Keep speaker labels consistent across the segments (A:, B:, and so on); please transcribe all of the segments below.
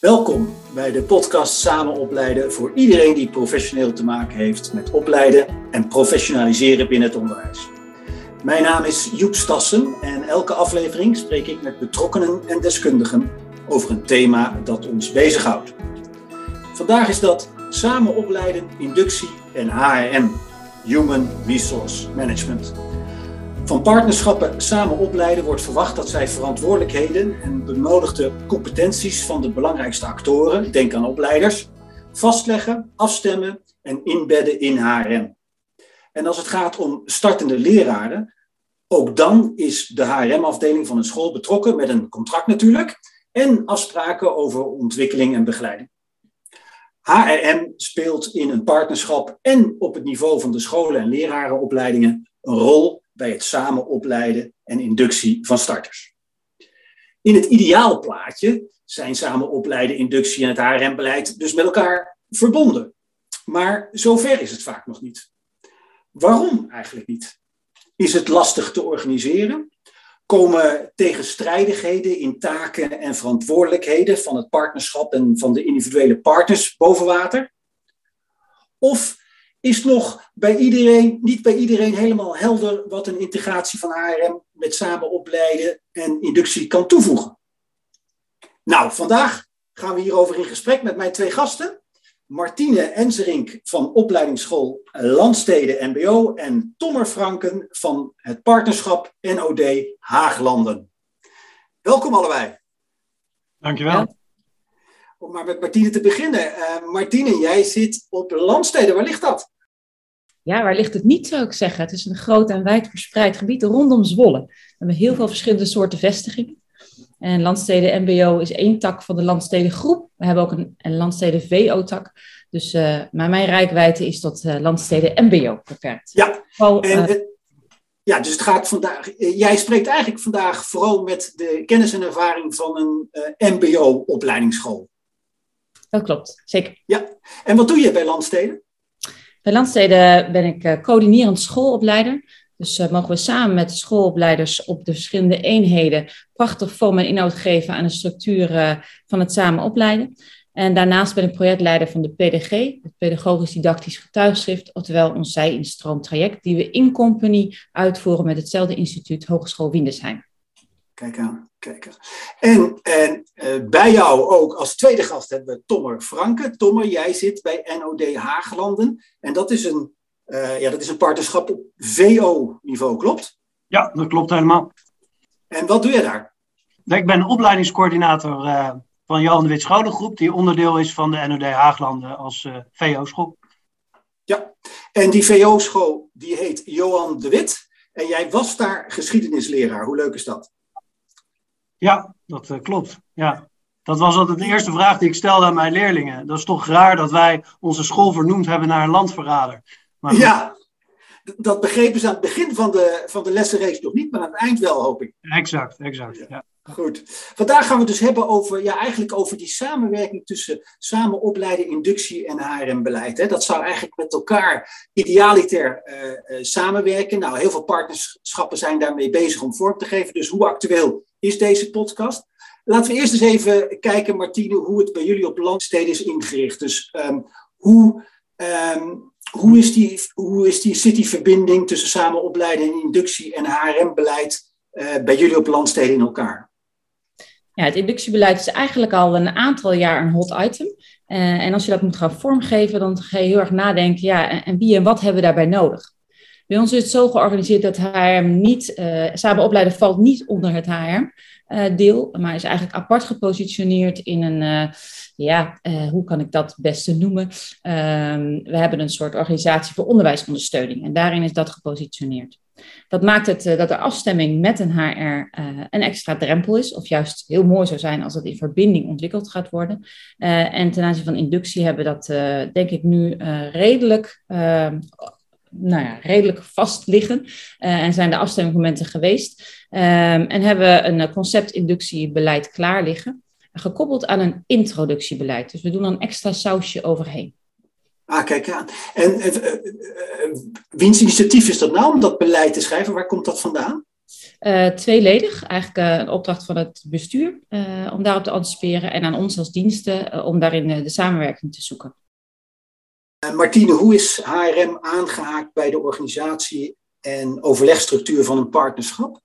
A: Welkom bij de podcast Samen opleiden voor iedereen die professioneel te maken heeft met opleiden en professionaliseren binnen het onderwijs. Mijn naam is Joep Stassen en elke aflevering spreek ik met betrokkenen en deskundigen over een thema dat ons bezighoudt. Vandaag is dat samen opleiden, inductie en HRM, Human Resource Management. Van partnerschappen samen opleiden wordt verwacht dat zij verantwoordelijkheden en benodigde competenties van de belangrijkste actoren, denk aan opleiders, vastleggen, afstemmen en inbedden in HRM. En als het gaat om startende leraren, ook dan is de HRM-afdeling van een school betrokken met een contract natuurlijk en afspraken over ontwikkeling en begeleiding. HRM speelt in een partnerschap en op het niveau van de scholen en lerarenopleidingen een rol bij het samen opleiden en inductie van starters. In het ideaalplaatje zijn samen opleiden, inductie en het HRM-beleid dus met elkaar verbonden. Maar zover is het vaak nog niet. Waarom eigenlijk niet? Is het lastig te organiseren? Komen tegenstrijdigheden in taken en verantwoordelijkheden van het partnerschap en van de individuele partners boven water? Of is nog bij iedereen, niet bij iedereen helemaal helder wat een integratie van HRM met samen opleiden en inductie kan toevoegen. Nou, vandaag gaan we hierover in gesprek met mijn twee gasten. Martine Enserink van opleidingsschool Landsteden MBO en Tommer Franken van het partnerschap NOD Haaglanden. Welkom allebei.
B: Dankjewel.
A: Om maar met Martine te beginnen. Uh, Martine, jij zit op Landsteden. Waar ligt dat?
C: Ja, waar ligt het niet, zou ik zeggen. Het is een groot en wijd verspreid gebied rondom Zwolle. We hebben heel veel verschillende soorten vestigingen. En Landsteden MBO is één tak van de Landstedengroep. We hebben ook een, een Landsteden VO-tak. Dus uh, maar mijn rijkwijde is tot uh, Landsteden MBO beperkt.
A: Ja, Vooral, en, ja, dus het gaat vandaag. Jij spreekt eigenlijk vandaag vooral met de kennis en ervaring van een MBO-opleidingsschool.
C: Dat klopt, zeker.
A: Ja, en wat doe je bij Landsteden?
C: Bij Landsteden ben ik uh, coördinerend schoolopleider. Dus uh, mogen we samen met de schoolopleiders op de verschillende eenheden prachtig vorm en inhoud geven aan de structuur uh, van het samen opleiden. En daarnaast ben ik projectleider van de PDG, het Pedagogisch Didactisch Getuigschrift, oftewel ons zij-instroomtraject, die we in company uitvoeren met hetzelfde instituut Hogeschool Windesheim.
A: Kijk aan. Kijken. En, en uh, bij jou ook als tweede gast hebben we Tommer Franke. Tommer, jij zit bij NOD Haaglanden. En dat is een, uh, ja, dat is een partnerschap op VO-niveau, klopt?
B: Ja, dat klopt helemaal.
A: En wat doe je daar?
B: Ik ben opleidingscoördinator uh, van Johan de Wit Scholengroep, die onderdeel is van de NOD Haaglanden als VO-school.
A: Ja, en die VO-school die heet Johan de Wit. En jij was daar geschiedenisleraar. Hoe leuk is dat?
B: Ja, dat uh, klopt. Ja. Dat was altijd de eerste vraag die ik stelde aan mijn leerlingen. Dat is toch raar dat wij onze school vernoemd hebben naar een landverrader.
A: Maar ja, dat begrepen ze aan het begin van de, van de lessenreeks nog niet, maar aan het eind wel, hoop ik.
B: Exact, exact. Ja.
A: Goed. Vandaag gaan we het dus hebben over, ja, eigenlijk over die samenwerking tussen samen opleiden, inductie en HRM-beleid. Dat zou eigenlijk met elkaar idealiter uh, uh, samenwerken. Nou, heel veel partnerschappen zijn daarmee bezig om vorm te geven. Dus hoe actueel is deze podcast? Laten we eerst eens even kijken, Martine, hoe het bij jullie op landsteden is ingericht. Dus um, hoe, um, hoe, is die, hoe is die, zit die verbinding tussen samen opleiden en inductie en HRM-beleid uh, bij jullie op landsteden in elkaar?
C: Ja, het inductiebeleid is eigenlijk al een aantal jaar een hot item. Uh, en als je dat moet gaan vormgeven, dan ga je heel erg nadenken, ja, en wie en wat hebben we daarbij nodig? Bij ons is het zo georganiseerd dat HRM niet, uh, samen opleiden valt niet onder het HR-deel, uh, maar is eigenlijk apart gepositioneerd in een, uh, ja, hoe kan ik dat beste noemen? Ehm, we hebben een soort organisatie voor onderwijsondersteuning en daarin is dat gepositioneerd. Dat maakt het dat de afstemming met een HR een extra drempel is, of juist heel mooi zou zijn als het in verbinding ontwikkeld gaat worden. en ten aanzien van inductie hebben we dat, denk ik, nu redelijk ehm, nou ja, redelijk vast liggen uh, en zijn de afstemmingmomenten geweest. Um, en hebben we een eh, conceptinductiebeleid klaar liggen, gekoppeld aan een introductiebeleid. Dus we doen een extra sausje overheen.
A: Ah, kijk aan. En uh, uh, wiens initiatief is dat nou om dat beleid te schrijven? Waar komt dat vandaan?
C: Tweeledig, eigenlijk een opdracht van het bestuur om daarop te anticiperen en aan ons als diensten om daarin de samenwerking te zoeken.
A: Martine, hoe is HRM aangehaakt bij de organisatie en overlegstructuur van een partnerschap?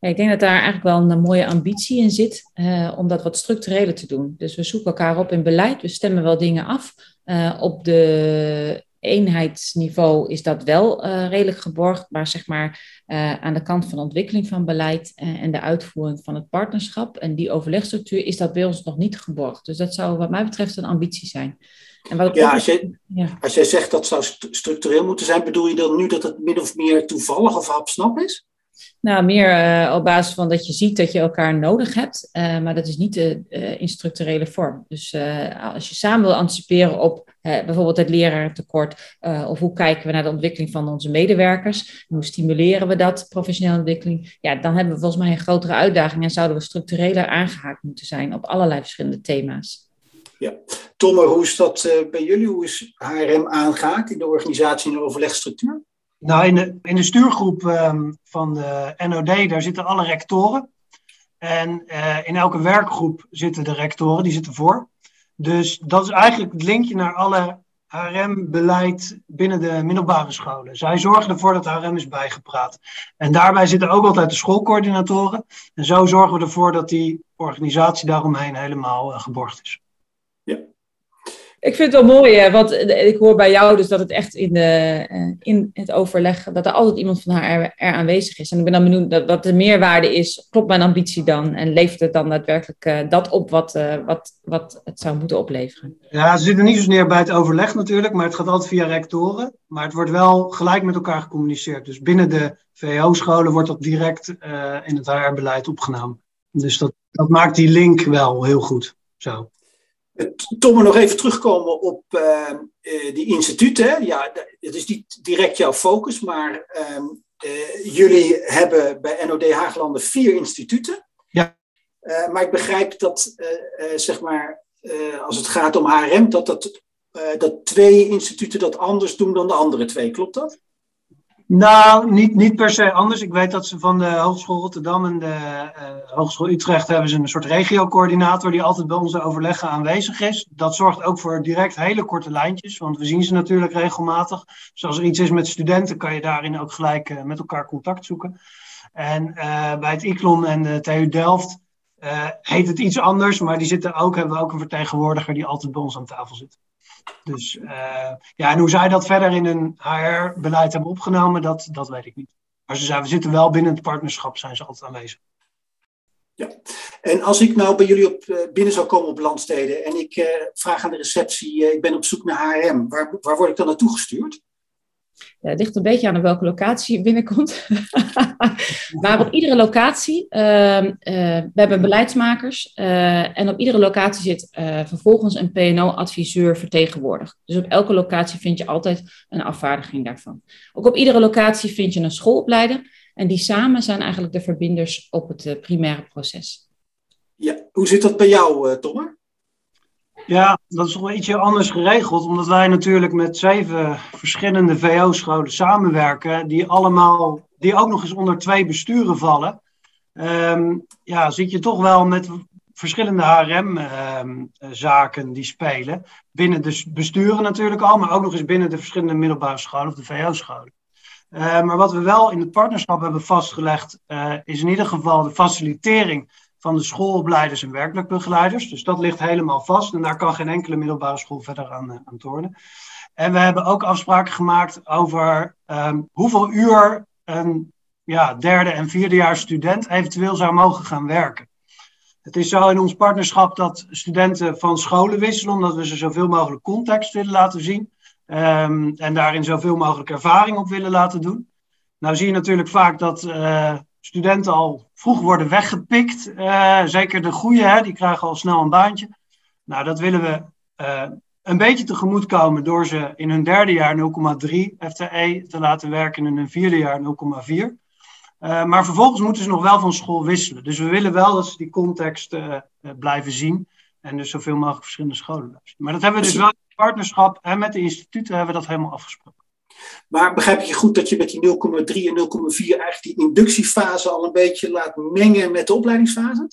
C: Ik denk dat daar eigenlijk wel een mooie ambitie in zit uh, om dat wat structureler te doen. Dus we zoeken elkaar op in beleid, we stemmen wel dingen af. Uh, op de eenheidsniveau is dat wel redelijk geborgd, maar zeg maar aan de kant van de ontwikkeling van beleid en de uitvoering van het partnerschap en die overlegstructuur is dat bij ons nog niet geborgd. Dus dat zou wat mij betreft een ambitie zijn.
A: En wat ja, als, jij, ja. als jij zegt dat zou structureel moeten zijn, bedoel je dan nu dat het min of meer toevallig of hapsnap is?
C: Nou, meer uh, op basis van dat je ziet dat je elkaar nodig hebt, uh, maar dat is niet uh, in structurele vorm. Dus als je samen wil anticiperen op bijvoorbeeld het lerarentekort, of hoe kijken we naar de ontwikkeling van onze medewerkers, hoe stimuleren we dat, professionele ontwikkeling, ja, dan hebben we volgens mij een grotere uitdaging en zouden we structureler aangehaakt moeten zijn op allerlei verschillende thema's.
A: Ja, Tomme, hoe is dat bij jullie? Hoe is HRM aangehaakt in de organisatie en de overlegstructuur?
B: Nou, in de, in de stuurgroep um, van de NOD, daar zitten alle rectoren. En uh, in elke werkgroep zitten de rectoren, die zitten voor. Dus dat is eigenlijk het linkje naar alle HRM-beleid binnen de middelbare scholen. Zij zorgen ervoor dat HRM is bijgepraat. En daarbij zitten ook altijd de schoolcoördinatoren. En zo zorgen we ervoor dat die organisatie daaromheen helemaal uh, geborgd is.
C: Ik vind het wel mooi, want ik hoor bij jou dus dat het echt in, de, eh, in het overleg, dat er altijd iemand van haar er, aanwezig is. En ik ben dan benieuwd dat, wat de meerwaarde is. Klopt mijn ambitie dan? En levert het dan daadwerkelijk dat op wat, wat, wat het zou moeten opleveren?
B: Ja, ze zitten niet zozeer bij het overleg natuurlijk, maar het gaat altijd via rectoren. Maar het wordt wel gelijk met elkaar gecommuniceerd. Dus binnen de VO-scholen wordt dat direct in het HR-beleid opgenomen. Dus dat, dat maakt die link wel heel goed. Zo.
A: Tom, nog even terugkomen op uh, die instituten. Ja, het is niet direct jouw focus, maar ehm, uh, jullie hebben bij NOD Haaglanden vier instituten.
B: Ja.
A: Uh, maar ik begrijp dat, zeg maar, als het gaat om HRM, dat, dat, dat twee instituten dat anders doen dan de andere twee. Klopt dat?
B: Nou, niet, niet per se anders. Ik weet dat ze van de Hogeschool Rotterdam en de uh, Hogeschool Utrecht hebben ze een soort regiocoördinator die altijd bij onze overleggen aanwezig is. Dat zorgt ook voor direct hele korte lijntjes, want we zien ze natuurlijk regelmatig. Dus als er iets is met studenten, kan je daarin ook gelijk uh, met elkaar contact zoeken. En uh, bij het ICLON en de TU Delft heet het iets anders, maar die zitten ook, hebben we ook een vertegenwoordiger die altijd bij ons aan tafel zit. Dus uh, ja, en hoe zij dat verder in hun HR-beleid hebben opgenomen, dat, dat weet ik niet. Maar ze zijn, we zitten wel binnen het partnerschap, zijn ze altijd aanwezig.
A: Ja, en als ik nou bij jullie op, uh, binnen zou komen op landsteden en ik uh, vraag aan de receptie, ik ben op zoek naar HRM, waar, waar word ik dan naartoe gestuurd?
C: Het ligt een beetje aan welke locatie je binnenkomt. maar op iedere locatie, uh, uh, we hebben beleidsmakers uh, en op iedere locatie zit eh, vervolgens een PNO-adviseur vertegenwoordigd. Dus op elke locatie vind je altijd een afvaardiging daarvan. Ook op iedere locatie vind je een schoolopleider en die samen zijn eigenlijk de verbinders op het primaire proces.
A: Ja, hoe zit dat bij jou, Tomme?
B: Ja, dat is toch ietsje anders geregeld, omdat wij natuurlijk met zeven verschillende VO-scholen samenwerken, die allemaal, die ook nog eens onder twee besturen vallen. Um, ja, zit je toch wel met verschillende HRM-zaken ehm, die spelen. Binnen de besturen natuurlijk al, maar ook nog eens binnen de verschillende middelbare scholen of de VO-scholen. Uh, maar wat we wel in het partnerschap hebben vastgelegd, uh, is in ieder geval de facilitering van de schoolopleiders en werkelijk begeleiders. Dus dat ligt helemaal vast en daar kan geen enkele middelbare school verder aan, uh, aan tornen. En we hebben ook afspraken gemaakt over um, hoeveel uur een ja, derde en vierdejaars student eventueel zou mogen gaan werken. Het is zo in ons partnerschap dat studenten van scholen wisselen, omdat we ze zoveel mogelijk context willen laten zien. Um, en daarin zoveel mogelijk ervaring op willen laten doen. Nou zie je natuurlijk vaak dat uh, studenten al vroeg worden weggepikt. Uh, zeker de goede, hè, die krijgen al snel een baantje. Nou, dat willen we uh, een beetje tegemoetkomen door ze in hun derde jaar 0,3 FTE te laten werken en in hun vierde jaar 0,4. Uh, eh, maar vervolgens moeten ze nog wel van school wisselen. Dus we willen wel dat ze die context blijven zien. En dus zoveel mogelijk verschillende scholen blijven zien. Maar dat hebben we dus wel in partnerschap en met de instituten hebben we dat helemaal afgesproken.
A: Maar begrijp je goed dat je met die 0,3 en 0,4 eigenlijk die inductiefase al een beetje laat mengen met de opleidingsfase?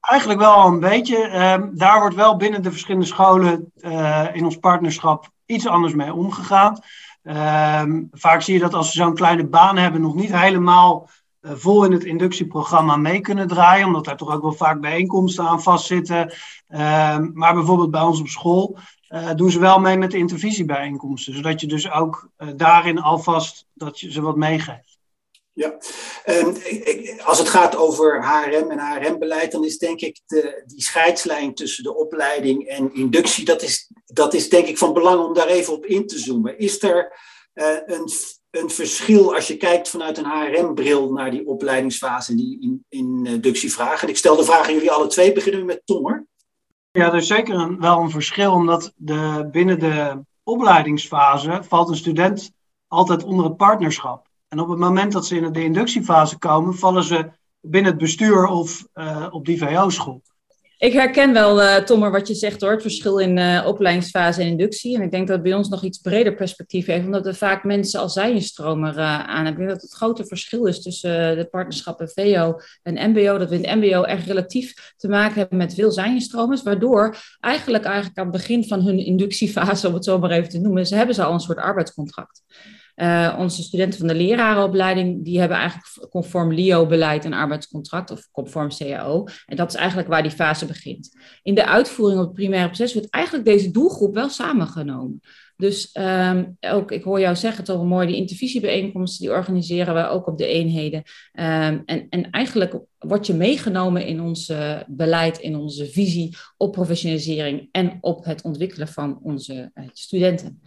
B: Eigenlijk wel een beetje. Ehm, daar wordt wel binnen de verschillende scholen uh, in ons partnerschap iets anders mee omgegaan. Ehm, vaak zie je dat als ze zo'n kleine baan hebben, nog niet helemaal uh, vol in het inductieprogramma mee kunnen draaien, omdat daar toch ook wel vaak bijeenkomsten aan vastzitten. Ehm, maar bijvoorbeeld bij ons op school uh, doen ze wel mee met de intervisiebijeenkomsten, zodat je dus ook daarin alvast dat je ze wat meegeeft.
A: Ja, um, als het gaat over HRM en HRM-beleid, dan is denk ik de, die scheidslijn tussen de opleiding en inductie, dat is, dat is denk ik van belang om daar even op in te zoomen. Is er uh, een, een verschil als je kijkt vanuit een HRM-bril naar die opleidingsfase en die in, inductievraag? En ik stel de vraag aan jullie alle twee, beginnen we met Tommer.
B: Ja, er is zeker een, wel een verschil, omdat de, binnen de opleidingsfase valt een student altijd onder het partnerschap. En op het moment dat ze in de inductiefase komen, vallen ze binnen het bestuur of uh, op die VO-school.
C: Ik herken wel, uh, Tommer, wat je zegt hoor, het verschil in uh, opleidingsfase en inductie. En ik denk dat het bij ons nog iets breder perspectief heeft, omdat we vaak mensen als zijenstromer uh, aan hebben. Ik denk dat het grote verschil is tussen de partnerschappen VO en MBO, dat we in het MBO echt relatief te maken hebben met veel zijnstromers, waardoor eigenlijk, eigenlijk aan het begin van hun inductiefase, om het zo maar even te noemen, ze hebben ze al een soort arbeidscontract. Uh, onze studenten van de lerarenopleiding, die hebben eigenlijk conform LIO-beleid een arbeidscontract of conform CAO. En dat is eigenlijk waar die fase begint. In de uitvoering op het primaire proces wordt eigenlijk deze doelgroep wel samengenomen. Dus um, ook, ik hoor jou zeggen, toch mooi, die intervisiebijeenkomsten, die organiseren we ook op de eenheden. Um, en, en eigenlijk word je meegenomen in ons beleid, in onze visie op professionalisering en op het ontwikkelen van onze uh, studenten.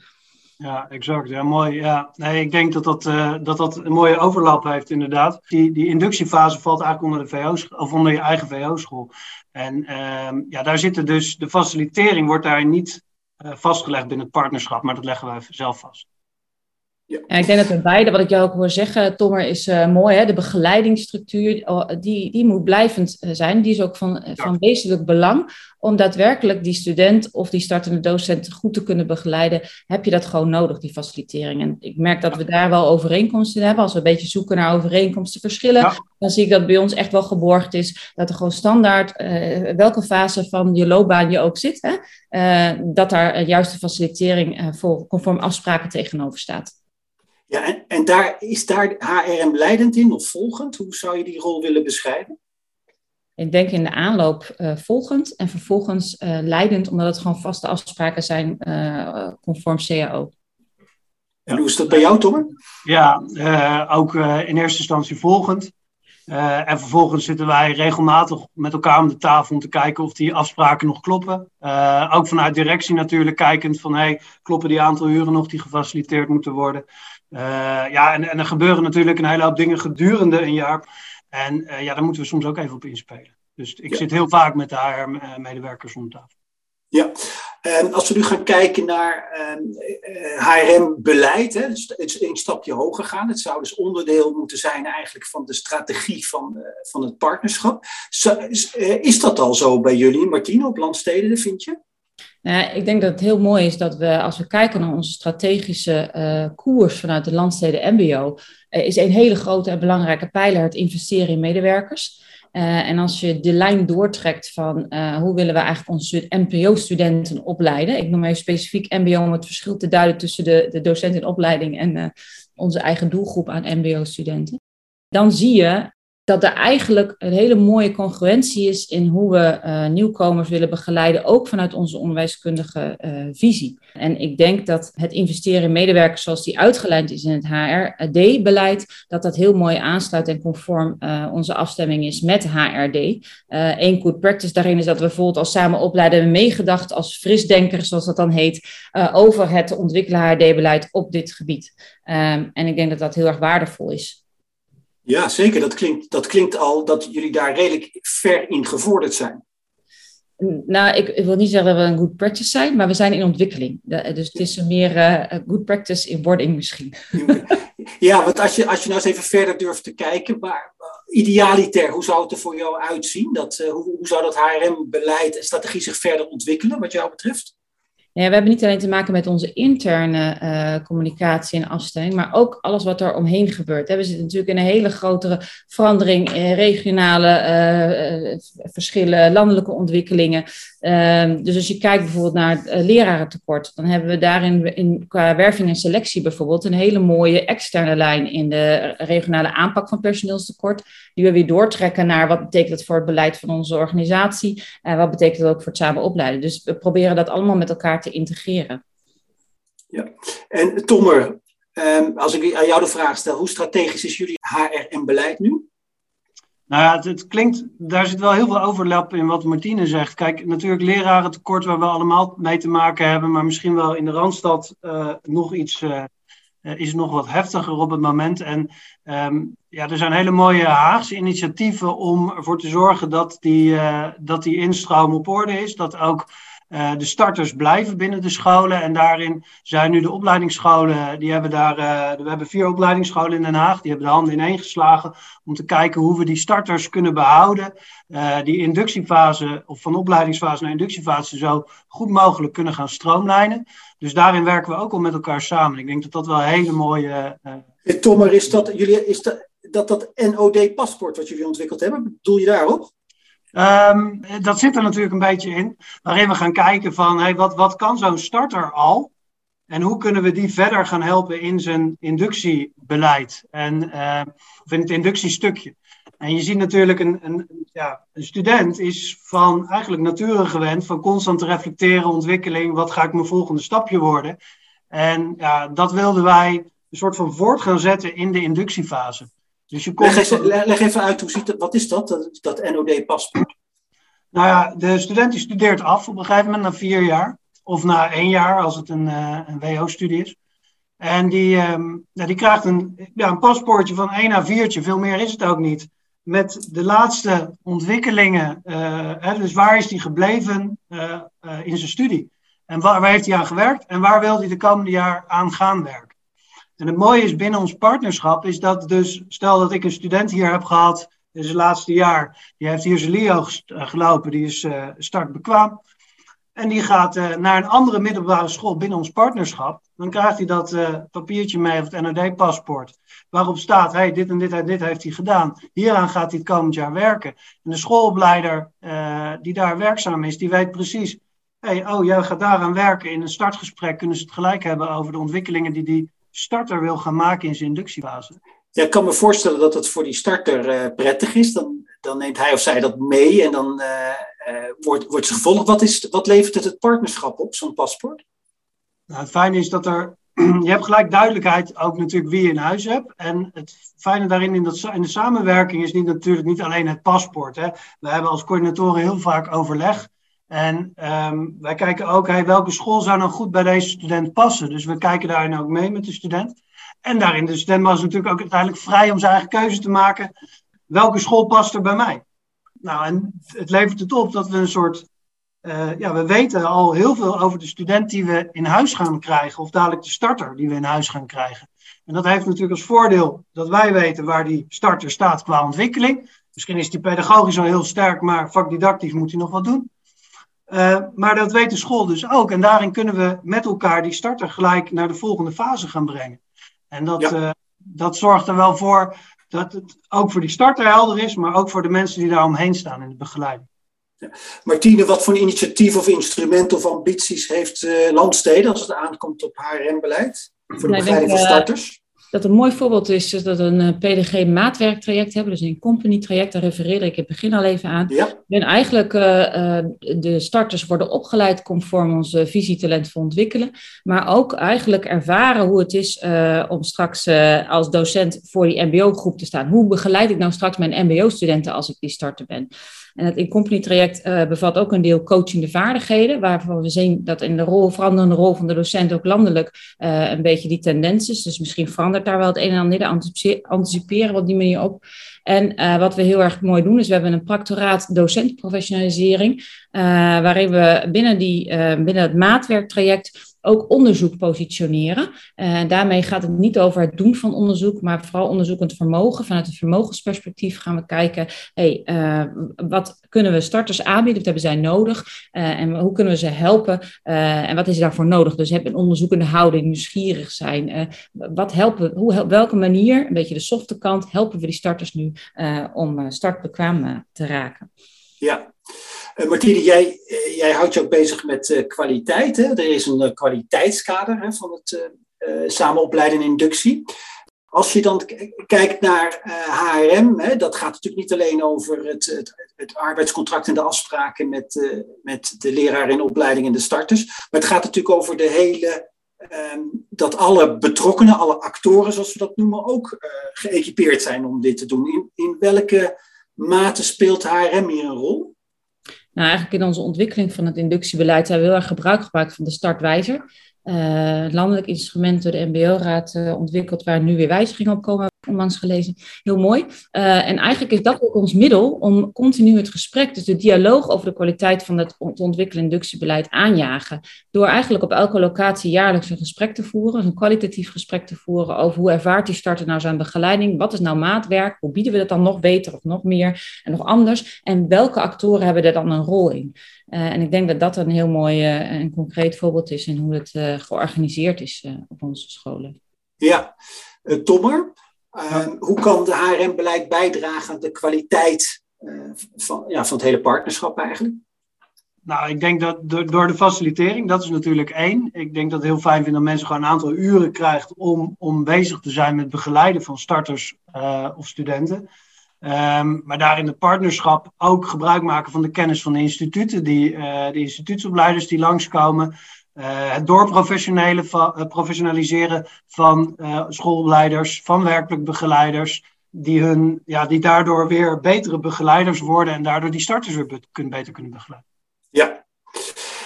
B: Ja, exact. Ja, mooi. Ja. Nee, ik denk dat dat, uh, dat dat een mooie overlap heeft, inderdaad. Die, die inductiefase valt eigenlijk onder, de VO of onder je eigen VO-school. En uh, ja, daar zitten dus, de facilitering wordt daar niet uh, vastgelegd binnen het partnerschap, maar dat leggen wij zelf vast.
C: Ja. En ik denk dat we beide, wat ik jou ook hoor zeggen, Tommer, is uh, mooi. Hè? De begeleidingsstructuur, oh, die, die moet blijvend zijn. Die is ook van, ja. van wezenlijk belang. Om daadwerkelijk die student of die startende docent goed te kunnen begeleiden, heb je dat gewoon nodig, die facilitering. En ik merk dat we daar wel overeenkomsten in hebben. Als we een beetje zoeken naar overeenkomsten, verschillen, ja. dan zie ik dat bij ons echt wel geborgd is. Dat er gewoon standaard, uh, welke fase van je loopbaan je ook zit, hè? Uh, dat daar juist de facilitering voor conform afspraken tegenover staat.
A: Ja, en, en daar, is daar HRM leidend in of volgend? Hoe zou je die rol willen beschrijven?
C: Ik denk in de aanloop uh, volgend en vervolgens uh, leidend, omdat het gewoon vaste afspraken zijn uh, conform CAO.
A: En hoe is dat bij jou, Tommer?
B: Ja, ook in eerste instantie volgend. en vervolgens zitten wij regelmatig met elkaar om de tafel om te kijken of die afspraken nog kloppen. ook vanuit directie natuurlijk kijkend van hey, kloppen die aantal uren nog die gefaciliteerd moeten worden. Uh, ja, en, en er gebeuren natuurlijk een hele hoop dingen gedurende een jaar. En uh, ja, daar moeten we soms ook even op inspelen. Dus ik ja. zit heel vaak met de HR-medewerkers om tafel.
A: Ja, en als we nu gaan kijken naar HRM-beleid, dus het is een stapje hoger gaan. Het zou dus onderdeel moeten zijn eigenlijk van de strategie van, van het partnerschap. Is, is, dat al zo bij jullie, Martine, op landsteden, vind je?
C: Nou, ik denk dat het heel mooi is dat we, als we kijken naar onze strategische uh, koers vanuit de landsteden MBO, uh, is een hele grote en belangrijke pijler het investeren in medewerkers. Uh, en als je de lijn doortrekt van hoe willen we eigenlijk onze MPO-studenten opleiden, ik noem even specifiek MBO om het verschil te duiden tussen de, de docent in opleiding en onze eigen doelgroep aan MBO-studenten, dan zie je dat er eigenlijk een hele mooie congruentie is in hoe we uh, nieuwkomers willen begeleiden, ook vanuit onze onderwijskundige uh, visie. En ik denk dat het investeren in medewerkers zoals die uitgelijnd is in het HRD-beleid, dat dat heel mooi aansluit en conform uh, onze afstemming is met HRD. Eén good practice daarin is dat we bijvoorbeeld als samen opleiden meegedacht als frisdenkers, zoals dat dan heet, over het ontwikkelen HRD-beleid op dit gebied. Um, en ik denk dat dat heel erg waardevol is.
A: Ja, zeker. Dat klinkt, dat klinkt al dat jullie daar redelijk ver in gevorderd zijn.
C: Nou, ik, ik, wil niet zeggen dat we een good practice zijn, maar we zijn in ontwikkeling. Dus het is meer uh, good practice in wording misschien.
A: Ja, want als je, als je nou eens even verder durft te kijken, maar uh, idealiter, hoe zou het er voor jou uitzien? Dat, uh, hoe, hoe zou dat HRM-beleid en strategie zich verder ontwikkelen, wat jou betreft?
C: Ja, we hebben niet alleen te maken met onze interne uh, communicatie en afstemming, maar ook alles wat er omheen gebeurt. We zitten natuurlijk in een hele grotere verandering, in regionale uh, verschillen, landelijke ontwikkelingen. Ehm, dus als je kijkt bijvoorbeeld naar het lerarentekort, dan hebben we daarin in, qua werving en selectie bijvoorbeeld een hele mooie externe lijn in de regionale aanpak van personeelstekort, die we weer doortrekken naar wat betekent dat voor het beleid van onze organisatie en wat betekent dat ook voor het samen opleiden. Dus we proberen dat allemaal met elkaar te integreren.
A: Ja, en Tommer, ehm, als ik aan jou de vraag stel, hoe strategisch is jullie HR en beleid nu?
B: Nou ja, het, klinkt, daar zit wel heel veel overlap in wat Martine zegt. Kijk, natuurlijk leraren tekort waar we allemaal mee te maken hebben, maar misschien wel in de Randstad uh, nog iets, uh, is nog wat heftiger op het moment. En um, ja, er zijn hele mooie Haagse initiatieven om ervoor te zorgen dat die, uh, dat die instroom op orde is. Dat ook uh, de starters blijven binnen de scholen. En daarin zijn nu de opleidingsscholen, die hebben daar, uh, we hebben vier opleidingsscholen in Den Haag, die hebben de handen ineen geslagen om te kijken hoe we die starters kunnen behouden. Die inductiefase, of van opleidingsfase naar inductiefase, zo goed mogelijk kunnen gaan stroomlijnen. Dus daarin werken we ook al met elkaar samen. Ik denk dat dat wel een hele mooie.
A: Tommer, is dat, jullie, is dat, dat, dat NOD-paspoort wat jullie ontwikkeld hebben, bedoel je daarop?
B: Um, dat zit er natuurlijk een beetje in, waarin we gaan kijken van hey, wat, wat kan zo'n starter al en hoe kunnen we die verder gaan helpen in zijn inductiebeleid en, uh, of in het inductiestukje. En je ziet natuurlijk, een, een, ja, een student is van eigenlijk nature gewend van constant te reflecteren, ontwikkeling, wat ga ik mijn volgende stapje worden. En ja, dat wilden wij een soort van voort gaan zetten in de inductiefase.
A: Dus je komt... leg, even, leg even uit, hoe ziet dat, wat is dat, dat, dat NOD-paspoort?
B: Nou ja, de student die studeert af op een gegeven moment na vier jaar. Of na één jaar, als het een, uh, een WO-studie is. En die, um, nou, die krijgt een, ja, een paspoortje van 1 a 4, veel meer is het ook niet. Met de laatste ontwikkelingen. Uh, hè, dus waar is hij gebleven uh, in zijn studie? En waar, waar heeft hij aan gewerkt? En waar wil hij de komende jaar aan gaan werken? En het mooie is binnen ons partnerschap is dat dus, stel dat ik een student hier heb gehad in zijn laatste jaar, die heeft hier zijn LIO eh, gelopen, die is uh, startbekwaam. En die gaat uh, naar een andere middelbare school binnen ons partnerschap. Dan krijgt hij dat uh, papiertje mee, of het NOD-paspoort, waarop staat, hey, dit en dit en dit heeft hij gedaan. Hieraan gaat hij het komend jaar werken. En de schoolopleider die daar werkzaam is, die weet precies, hey, oh, jij gaat daaraan werken. In een startgesprek kunnen ze het gelijk hebben over de ontwikkelingen die die starter wil gaan maken in zijn inductiefase.
A: Ja, ik kan me voorstellen dat het voor die starter uh, prettig is. Dan, dan neemt hij of zij dat mee en dan uh, uh, wordt, wordt ze gevolgd. Wat, is, wat levert het het partnerschap op, zo'n paspoort?
B: Nou, het fijne is dat er. Je hebt gelijk duidelijkheid ook natuurlijk wie je in huis hebt. En het fijne daarin in, dat, in de samenwerking is niet, natuurlijk niet alleen het paspoort. Hè. We hebben als coördinatoren heel vaak overleg. En um, wij kijken ook, welke school zou nou goed bij deze student passen? Dus we kijken daarin ook mee met de student. En daarin, de student was natuurlijk ook uiteindelijk vrij om zijn eigen keuze te maken. Welke school past er bij mij? Nou, en het levert het op dat we een soort. Uh, ja, we weten al heel veel over de student die we in huis gaan krijgen, of dadelijk de starter die we in huis gaan krijgen. En dat heeft natuurlijk als voordeel dat wij weten waar die starter staat qua ontwikkeling. Misschien is die pedagogisch al heel sterk, maar vakdidactisch moet hij nog wat doen. Uh, maar dat weet de school dus ook. En daarin kunnen we met elkaar die starter gelijk naar de volgende fase gaan brengen. En dat, ja. uh, dat zorgt er wel voor dat het ook voor die starter helder is, maar ook voor de mensen die daar omheen staan in de begeleiding.
A: Ja. Martine, wat voor initiatief of instrument of ambities heeft uh, Landsteden als het aankomt op HRM-beleid? Voor de
C: nou,
A: begeleiding van starters?
C: Dat een mooi voorbeeld is, is dat we een eh, PDG-maatwerktraject hebben, dus een company-traject, daar refereerde ik in het begin al even aan.
A: Ja.
C: En eigenlijk uh, de starters worden opgeleid conform onze visie talentvol ontwikkelen, maar ook eigenlijk ervaren hoe het is uh, om straks als docent voor die mbo-groep te staan. Hoe begeleid ik nou straks mijn mbo-studenten als ik die starter ben? En het in-company traject uh, bevat ook een deel coachende vaardigheden, waarvan we zien dat in de rol, veranderende rol van de docent ook landelijk uh, een beetje die tendens is. Dus misschien verandert daar wel het een en ander, anticiperen we op die manier op. En wat we heel erg mooi doen, is we hebben een practoraat docentprofessionalisering, waarin we binnen, die, binnen het maatwerktraject ook onderzoek positioneren. En daarmee gaat het niet over het doen van onderzoek, maar vooral onderzoekend vermogen. Vanuit het vermogensperspectief gaan we kijken, hey, uh, wat kunnen we starters aanbieden, wat hebben zij nodig uh, en hoe kunnen we ze helpen en wat is daarvoor nodig. Dus heb een onderzoekende houding, nieuwsgierig zijn. wat helpen, hoe, welke manier, een beetje de softe kant, helpen we die starters nu om startbekwaam te raken.
A: Ja, uh, Martine, jij, uh, jij houdt je ook bezig met uh, kwaliteit. Hè? Er is een kwaliteitskader hè, van het samenopleiden en inductie. Als je dan kijkt naar HRM, hè, dat gaat natuurlijk niet alleen over het, het, het arbeidscontract en de afspraken met, met de leraar in opleiding en de starters. Maar het gaat natuurlijk over de hele Um, dat alle betrokkenen, alle actoren, zoals we dat noemen, ook uh, geëquipeerd zijn om dit te doen. In, in welke mate speelt HRM hier een rol?
C: Nou, eigenlijk in onze ontwikkeling van het inductiebeleid hebben we heel erg gebruik gemaakt van de startwijzer. Uh, landelijk instrument door de MBO-raad uh, ontwikkeld, waar nu weer wijzigingen op komen, onlangs gelezen. Heel mooi. Uh, en eigenlijk is dat ook ons middel om continu het gesprek, dus de dialoog over de kwaliteit van het ontwikkelen inductiebeleid aanjagen. Door eigenlijk op elke locatie jaarlijks een gesprek te voeren, een kwalitatief gesprek te voeren over hoe ervaart die starter nou zijn begeleiding, wat is nou maatwerk, hoe bieden we dat dan nog beter of nog meer en nog anders en welke actoren hebben er dan een rol in. Uh, en ik denk dat dat een heel mooi uh, en concreet voorbeeld is in hoe het georganiseerd is op onze scholen.
A: Ja, Tommer, ja. hoe kan de HRM-beleid bijdragen aan de kwaliteit van, ja, van het hele partnerschap eigenlijk?
B: Nou, ik denk dat door, de facilitering, dat is natuurlijk één. Ik denk dat het heel fijn vind dat mensen gewoon een aantal uren krijgen om, om bezig te zijn met begeleiden van starters of studenten. Um, maar daarin het partnerschap ook gebruik maken van de kennis van de instituten, die, uh, de instituutsopleiders die langskomen. Uh, het doorprofessionaliseren uh, van uh, schoolleiders, van werkelijk begeleiders, die, hun, ja, die daardoor weer betere begeleiders worden en daardoor die starters weer beter kunnen begeleiden.
A: Ja.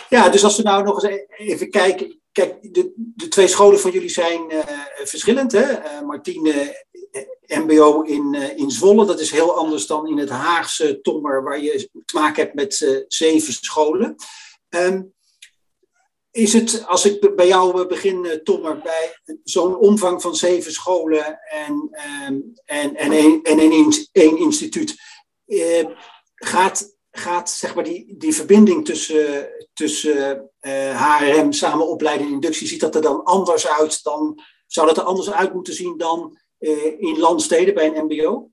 A: ja, dus als we nou nog eens e-, even kijken. Kijk, de, de twee scholen van jullie zijn verschillend. Hè? Martine MBO in, in Zwolle. Dat is heel anders dan in het Haagse Tommer, waar je te maken hebt met zeven scholen. Um, is het, als ik bij jou eh, begin, Tommer, bij zo'n omvang van zeven scholen en, um, en, en, een, en een, één instituut, uh, gaat, gaat zeg maar die, die verbinding tussen, tussen uh, HRM, samen opleiding en inductie, ziet dat er dan anders uit dan, zou dat er anders uit moeten zien dan eh, in landsteden bij een MBO?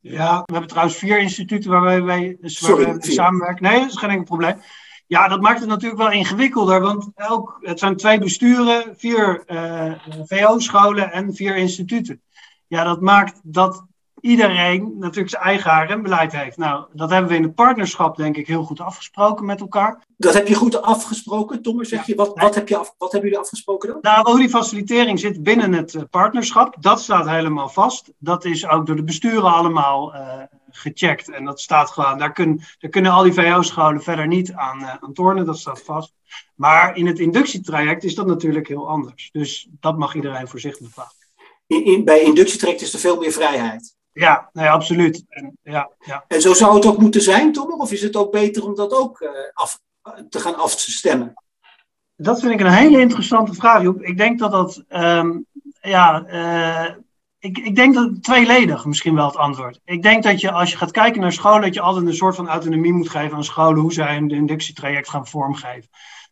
B: Ja, we hebben trouwens vier instituten waarbij wij Sorry, samenwerken. Nee, dat is geen enkel probleem. Ja, dat maakt het natuurlijk wel ingewikkelder, want elk, het zijn twee besturen, vier uh, eh, VO-scholen en vier instituten. Ja, dat maakt dat iedereen natuurlijk zijn eigen HRM-beleid heeft. Nou, dat hebben we in het partnerschap denk ik heel goed afgesproken met elkaar.
A: Dat heb je goed afgesproken, Tom? Zeg je, wat, wat, heb je af, wat hebben jullie afgesproken dan?
B: Nou, hoe die facilitering zit binnen het eh, partnerschap, dat staat helemaal vast. Dat is ook door de besturen allemaal uh, gecheckt. En dat staat gewoon, daar, kun, daar kunnen al die VO-scholen verder niet aan, uh, aan tornen, dat staat vast. Maar in het inductietraject is dat natuurlijk heel anders. Dus dat mag iedereen voor zich bepalen.
A: In, in, bij inductietraject is er veel meer vrijheid.
B: Ja, nee, absoluut. En, ja, ja.
A: en zo zou het ook moeten zijn, Tom? Of is het ook beter om dat ook uh, af, te gaan afstemmen?
B: Dat vind ik een hele interessante vraag, Joep. Ik denk dat dat, um, ja, uh, ik, ik denk dat tweeledig misschien wel het antwoord. Ik denk dat je als je gaat kijken naar scholen, dat je altijd een soort van autonomie moet geven aan scholen, hoe zij een inductietraject gaan vormgeven.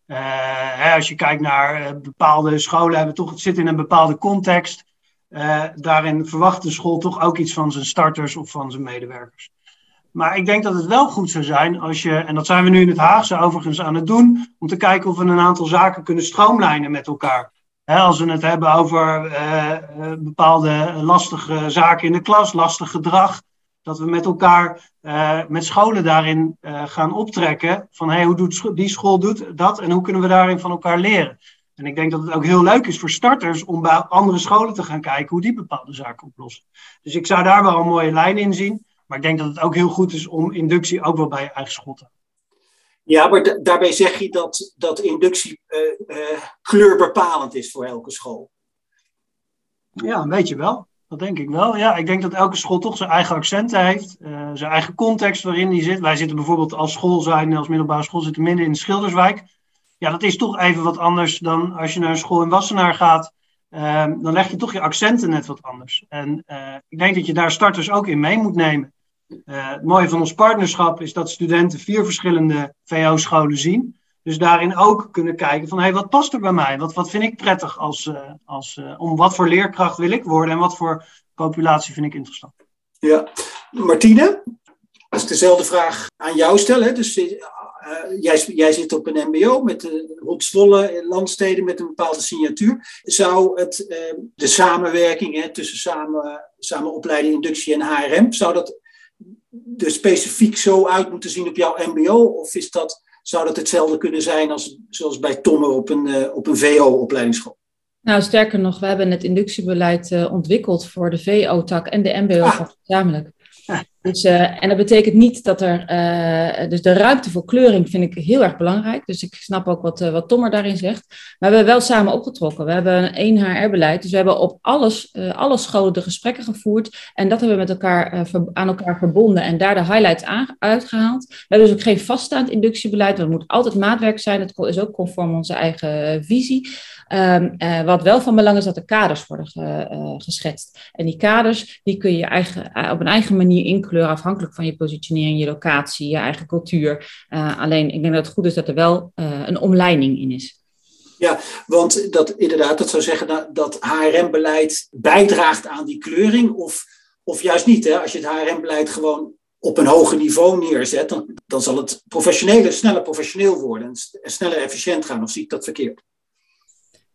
B: Uh, hè, als je kijkt naar bepaalde scholen, hebben toch, het zit in een bepaalde context. Uh, daarin verwacht de school toch ook iets van zijn starters of van zijn medewerkers. Maar ik denk dat het wel goed zou zijn als je, en dat zijn we nu in het Haagse overigens aan het doen, om te kijken of we een aantal zaken kunnen stroomlijnen met elkaar. Als we het hebben over uh, bepaalde lastige zaken in de klas, lastig gedrag, dat we met elkaar, uh, met scholen daarin gaan optrekken van hey, hoe doet die school doet dat en hoe kunnen we daarin van elkaar leren. En ik denk dat het ook heel leuk is voor starters om bij andere scholen te gaan kijken hoe die bepaalde zaken oplossen. Dus ik zou daar wel een mooie lijn in zien. Maar ik denk dat het ook heel goed is om inductie ook wel bij je eigen school te hebben.
A: Ja, maar daarbij zeg je dat, dat inductie uh, kleurbepalend is voor elke school.
B: Ja, een beetje wel. Dat denk ik wel. Ja, ik denk dat elke school toch zijn eigen accenten heeft, uh, zijn eigen context waarin die zit. Wij zitten bijvoorbeeld als school zijn, als middelbare school zitten midden in Schilderswijk. Ja, dat is toch even wat anders dan als je naar een school in Wassenaar gaat. Uh, dan leg je toch je accenten net wat anders. En ik denk dat je daar starters ook in mee moet nemen. Uh, het mooie van ons partnerschap is dat studenten vier verschillende VO-scholen zien. Dus daarin ook kunnen kijken van, hey, wat past er bij mij? Wat, wat vind ik prettig als, uh, als, uh, om wat voor leerkracht wil ik worden en wat voor populatie vind ik interessant?
A: Ja, Martine, dat is dezelfde vraag aan jou stellen. Dus uh, jij, jij zit op een MBO met de landsteden met een bepaalde signatuur. Zou het, de samenwerking hè, tussen samen, samen opleiden, inductie en HRM, zou dat er specifiek zo uit moeten zien op jouw MBO? Of is dat zou dat hetzelfde kunnen zijn als zoals bij Tomme op een, uh, op een VO-opleidingsschool?
C: Nou, sterker nog, we hebben het inductiebeleid uh, ontwikkeld voor de VO-tak en de MBO ah. gezamenlijk. Dus, uh, en dat betekent niet dat er. Uh, dus de ruimte voor kleuring vind ik heel erg belangrijk. Dus ik snap ook wat, uh, wat Tom er daarin zegt. Maar we hebben wel samen opgetrokken. We hebben een HR-beleid. Dus we hebben op alles, alle scholen de gesprekken gevoerd. En dat hebben we met elkaar aan elkaar verbonden. En daar de highlights aan, uitgehaald. We hebben dus ook geen vaststaand inductiebeleid. Dat moet altijd maatwerk zijn. Dat is ook conform onze eigen visie. Uh, wat wel van belang is dat er kaders worden ge, geschetst. En die kaders die kun je eigen, op een eigen manier afhankelijk van je positionering, je locatie, je eigen cultuur. alleen ik denk dat het goed is dat er wel een omleiding in is.
A: Ja, want dat inderdaad, dat zou zeggen dat, dat HRM-beleid bijdraagt aan die kleuring, of, of juist niet. Hè? Als je het HRM-beleid gewoon op een hoger niveau neerzet, dan, dan zal het professioneler, sneller professioneel worden en sneller efficiënt gaan. Of zie ik dat verkeerd?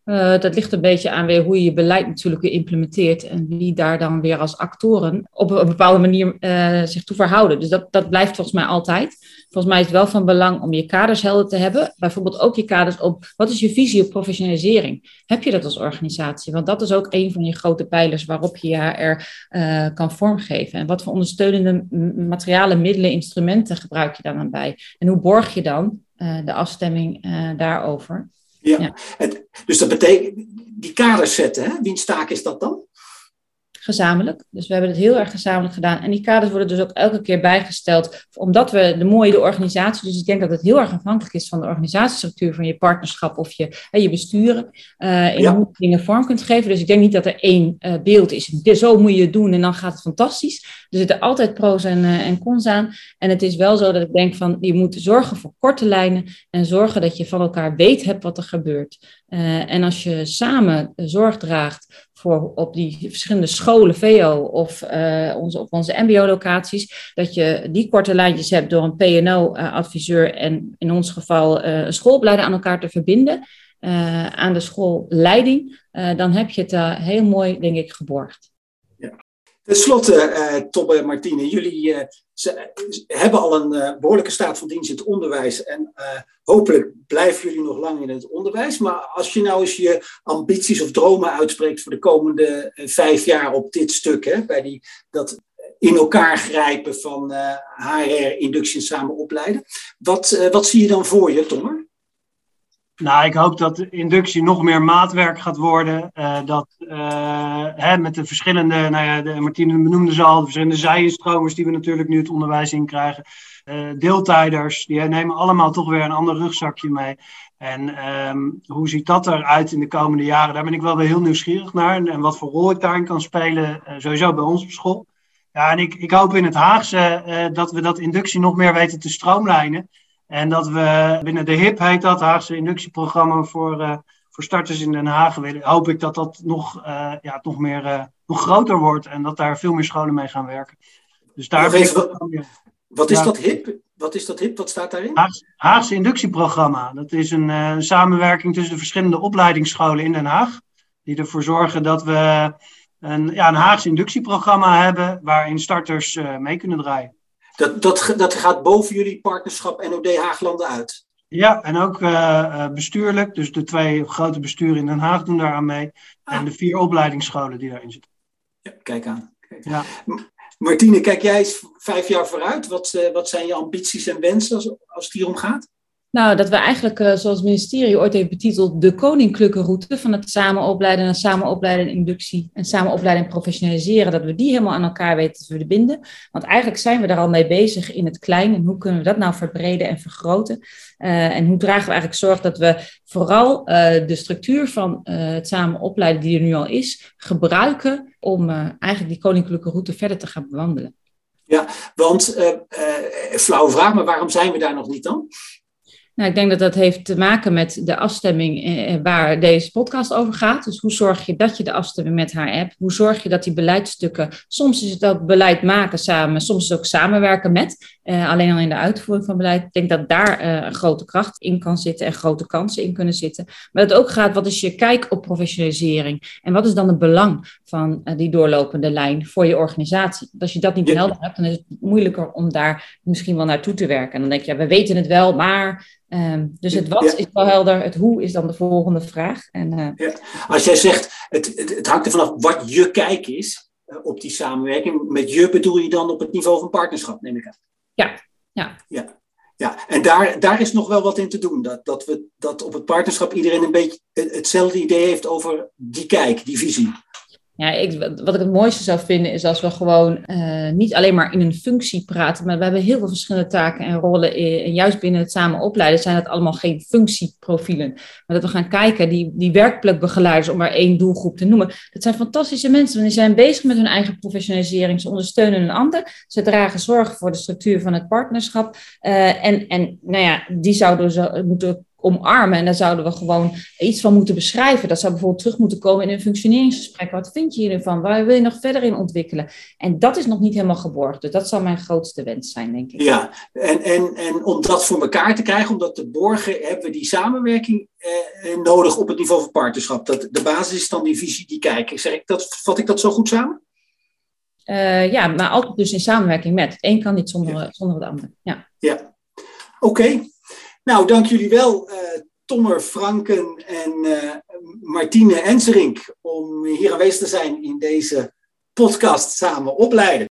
C: Uh, dat ligt een beetje aan weer hoe je je beleid natuurlijk weer implementeert en wie daar dan weer als actoren op een bepaalde manier uh, zich toe verhouden. Dus dat, dat blijft volgens mij altijd. Volgens mij is het wel van belang om je kaders helder te hebben. Bijvoorbeeld ook je kaders op wat is je visie op professionalisering? Heb je dat als organisatie? Want dat is ook een van je grote pijlers waarop je HR uh, kan vormgeven. En wat voor ondersteunende materialen, middelen, instrumenten gebruik je dan bij? En hoe borg je dan de afstemming daarover?
A: Ja, ja. Het, dus dat betekent, die kaders zetten, hè? wiens taak is dat dan?
C: Gezamenlijk. Dus we hebben het heel erg gezamenlijk gedaan. En die kaders worden dus ook elke keer bijgesteld, omdat we de mooie de organisatie, dus ik denk dat het heel erg afhankelijk is van de organisatiestructuur van je partnerschap of je, je besturen, uh, in ja. hoe je dingen vorm kunt geven. Dus ik denk niet dat er één uh, beeld is. Zo moet je het doen en dan gaat het fantastisch. Er zitten altijd pro's en, uh, en cons aan. En het is wel zo dat ik denk van, je moet zorgen voor korte lijnen en zorgen dat je van elkaar weet hebt wat er gebeurt. en als je samen zorg draagt voor op die verschillende scholen, VO of uh, onze, op onze MBO-locaties, dat je die korte lijntjes hebt door een PNO-adviseur en in ons geval uh, een schoolbeleider aan elkaar te verbinden uh, aan de schoolleiding, dan heb je het heel mooi, denk ik, geborgd.
A: Ten slotte, uh, Tobbe en Martine, jullie ze, hebben al een uh, behoorlijke staat van dienst in het onderwijs. En hopelijk blijven jullie nog lang in het onderwijs. Maar als je nou eens je ambities of dromen uitspreekt voor de komende vijf jaar op dit stuk, hè, bij die, dat in elkaar grijpen van HR, inductie en samen opleiden. Wat, wat zie je dan voor je, Tommer?
B: Nou, ik hoop dat inductie nog meer maatwerk gaat worden. Uh, dat uh, hè, met de verschillende, nou ja, de, Martine benoemde ze al, de verschillende zijinstromers die we natuurlijk nu het onderwijs in krijgen. Uh, deeltijders, die nemen allemaal toch weer een ander rugzakje mee. En um, hoe ziet dat eruit in de komende jaren? Daar ben ik wel weer heel nieuwsgierig naar. En, en wat voor rol ik daarin kan spelen, sowieso bij ons op school. Ja, en ik, ik hoop in het Haagse dat we dat inductie nog meer weten te stroomlijnen. En dat we binnen de HIP heet dat, Haagse inductieprogramma voor, uh, voor starters in Den Haag. Hoop ik dat dat nog, uh, ja, nog, meer, uh, nog groter wordt en dat daar veel meer scholen mee gaan werken.
A: Dus daar even, wat, wat is ja, dat HIP? Wat is dat HIP? Wat staat daarin?
B: Haagse, Haagse inductieprogramma. Dat is een samenwerking tussen de verschillende opleidingsscholen in Den Haag. Die ervoor zorgen dat we een, ja, een Haagse inductieprogramma hebben waarin starters mee kunnen draaien.
A: Dat, dat, dat gaat boven jullie partnerschap NOD Haaglanden uit.
B: Ja, en ook uh, bestuurlijk. Dus de twee grote besturen in Den Haag doen daaraan mee. Ah. En de vier opleidingsscholen die daarin zitten.
A: Ja, kijk aan. Kijk. Ja. Martine, kijk jij eens vijf jaar vooruit. Wat, uh, wat zijn je ambities en wensen als, als het hier om gaat?
C: Nou, dat we eigenlijk, uh, zoals het ministerie ooit heeft betiteld, de koninklijke route van het samen opleiden en samen opleiden en inductie en samen opleiden en professionaliseren, dat we die helemaal aan elkaar weten te verbinden. Want eigenlijk zijn we daar al mee bezig in het klein. En hoe kunnen we dat nou verbreden en vergroten? Uh, en hoe dragen we eigenlijk zorg dat we vooral uh, de structuur van het samen opleiden die er nu al is, gebruiken om eigenlijk die koninklijke route verder te gaan bewandelen.
A: Ja, want flauwe vraag, maar waarom zijn we daar nog niet dan?
C: Nou, ik denk dat dat heeft te maken met de afstemming eh, waar deze podcast over gaat. Dus hoe zorg je dat je de afstemming met haar hebt? Hoe zorg je dat die beleidsstukken, soms is het ook beleid maken samen, soms is het ook samenwerken met, uh, alleen al in de uitvoering van beleid. Ik denk dat daar uh, een grote kracht in kan zitten en grote kansen in kunnen zitten. Maar dat het ook gaat, wat is je kijk op professionalisering? En wat is dan het belang van uh, die doorlopende lijn voor je organisatie? Want als je dat niet ja. helder hebt, dan is het moeilijker om daar misschien wel naartoe te werken. En dan denk je, ja, we weten het wel, maar Um, dus het wat ja. is wel helder, het hoe is dan de volgende vraag. En,
A: ja. Als jij zegt, het, het, het, hangt er vanaf wat je kijk is op die samenwerking. Met je bedoel je dan op het niveau van partnerschap, neem ik aan.
C: Ja, ja.
A: ja. Ja, en daar, daar is nog wel wat in te doen. Dat, dat, we, dat op het partnerschap iedereen een beetje hetzelfde idee heeft over die kijk, die visie.
C: Ja, ik, wat ik het mooiste zou vinden is als we gewoon uh, niet alleen maar in een functie praten, maar we hebben heel veel verschillende taken en rollen. En juist binnen het samen opleiden zijn het allemaal geen functieprofielen. Maar dat we gaan kijken, die, die werkplekbegeleiders, om maar één doelgroep te noemen, dat zijn fantastische mensen, want die zijn bezig met hun eigen professionalisering. Ze ondersteunen een ander, ze dragen zorg voor de structuur van het partnerschap. Uh, en, en nou ja, die zouden ze moeten omarmen. En daar zouden we gewoon iets van moeten beschrijven. Dat zou bijvoorbeeld terug moeten komen in een functioneringsgesprek. Wat vind je hiervan? Waar wil je nog verder in ontwikkelen? En dat is nog niet helemaal geborgd. Dus dat zou mijn grootste wens zijn, denk ik.
A: Ja, en, en, en om dat voor elkaar te krijgen, om dat te borgen, hebben we die samenwerking eh, nodig op het niveau van partnerschap. Dat, de basis is dan die visie, die kijk. Zeg ik dat, vat ik dat zo goed samen?
C: Uh, ja, maar altijd dus in samenwerking met. Een kan niet zonder, ja. zonder het ander. Ja,
A: ja. oké. Okay. Nou, dank jullie wel, uh, Tommer Franken en uh, Martine Enserink, om hier aanwezig te zijn in deze podcast Samen Opleiden.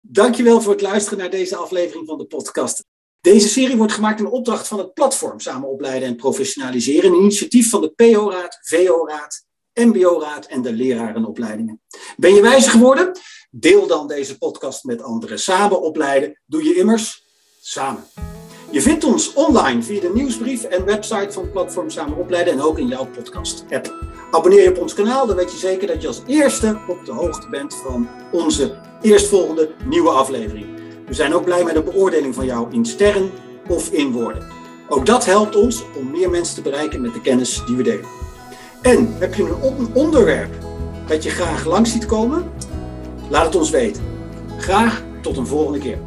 A: Dankjewel voor het luisteren naar deze aflevering van de podcast. Deze serie wordt gemaakt in opdracht van het platform Samen Opleiden en Professionaliseren, een initiatief van de PO-raad, VO-raad, MBO-raad en de lerarenopleidingen. Ben je wijzer geworden? Deel dan deze podcast met anderen. Samen opleiden doe je immers samen. Je vindt ons online via de nieuwsbrief en website van Platform Samen Opleiden en ook in jouw podcast-app. Abonneer je op ons kanaal, dan weet je zeker dat je als eerste op de hoogte bent van onze eerstvolgende nieuwe aflevering. We zijn ook blij met een beoordeling van jou in sterren of in woorden. Ook dat helpt ons om meer mensen te bereiken met de kennis die we delen. En heb je een onderwerp dat je graag langs ziet komen? Laat het ons weten. Graag tot een volgende keer.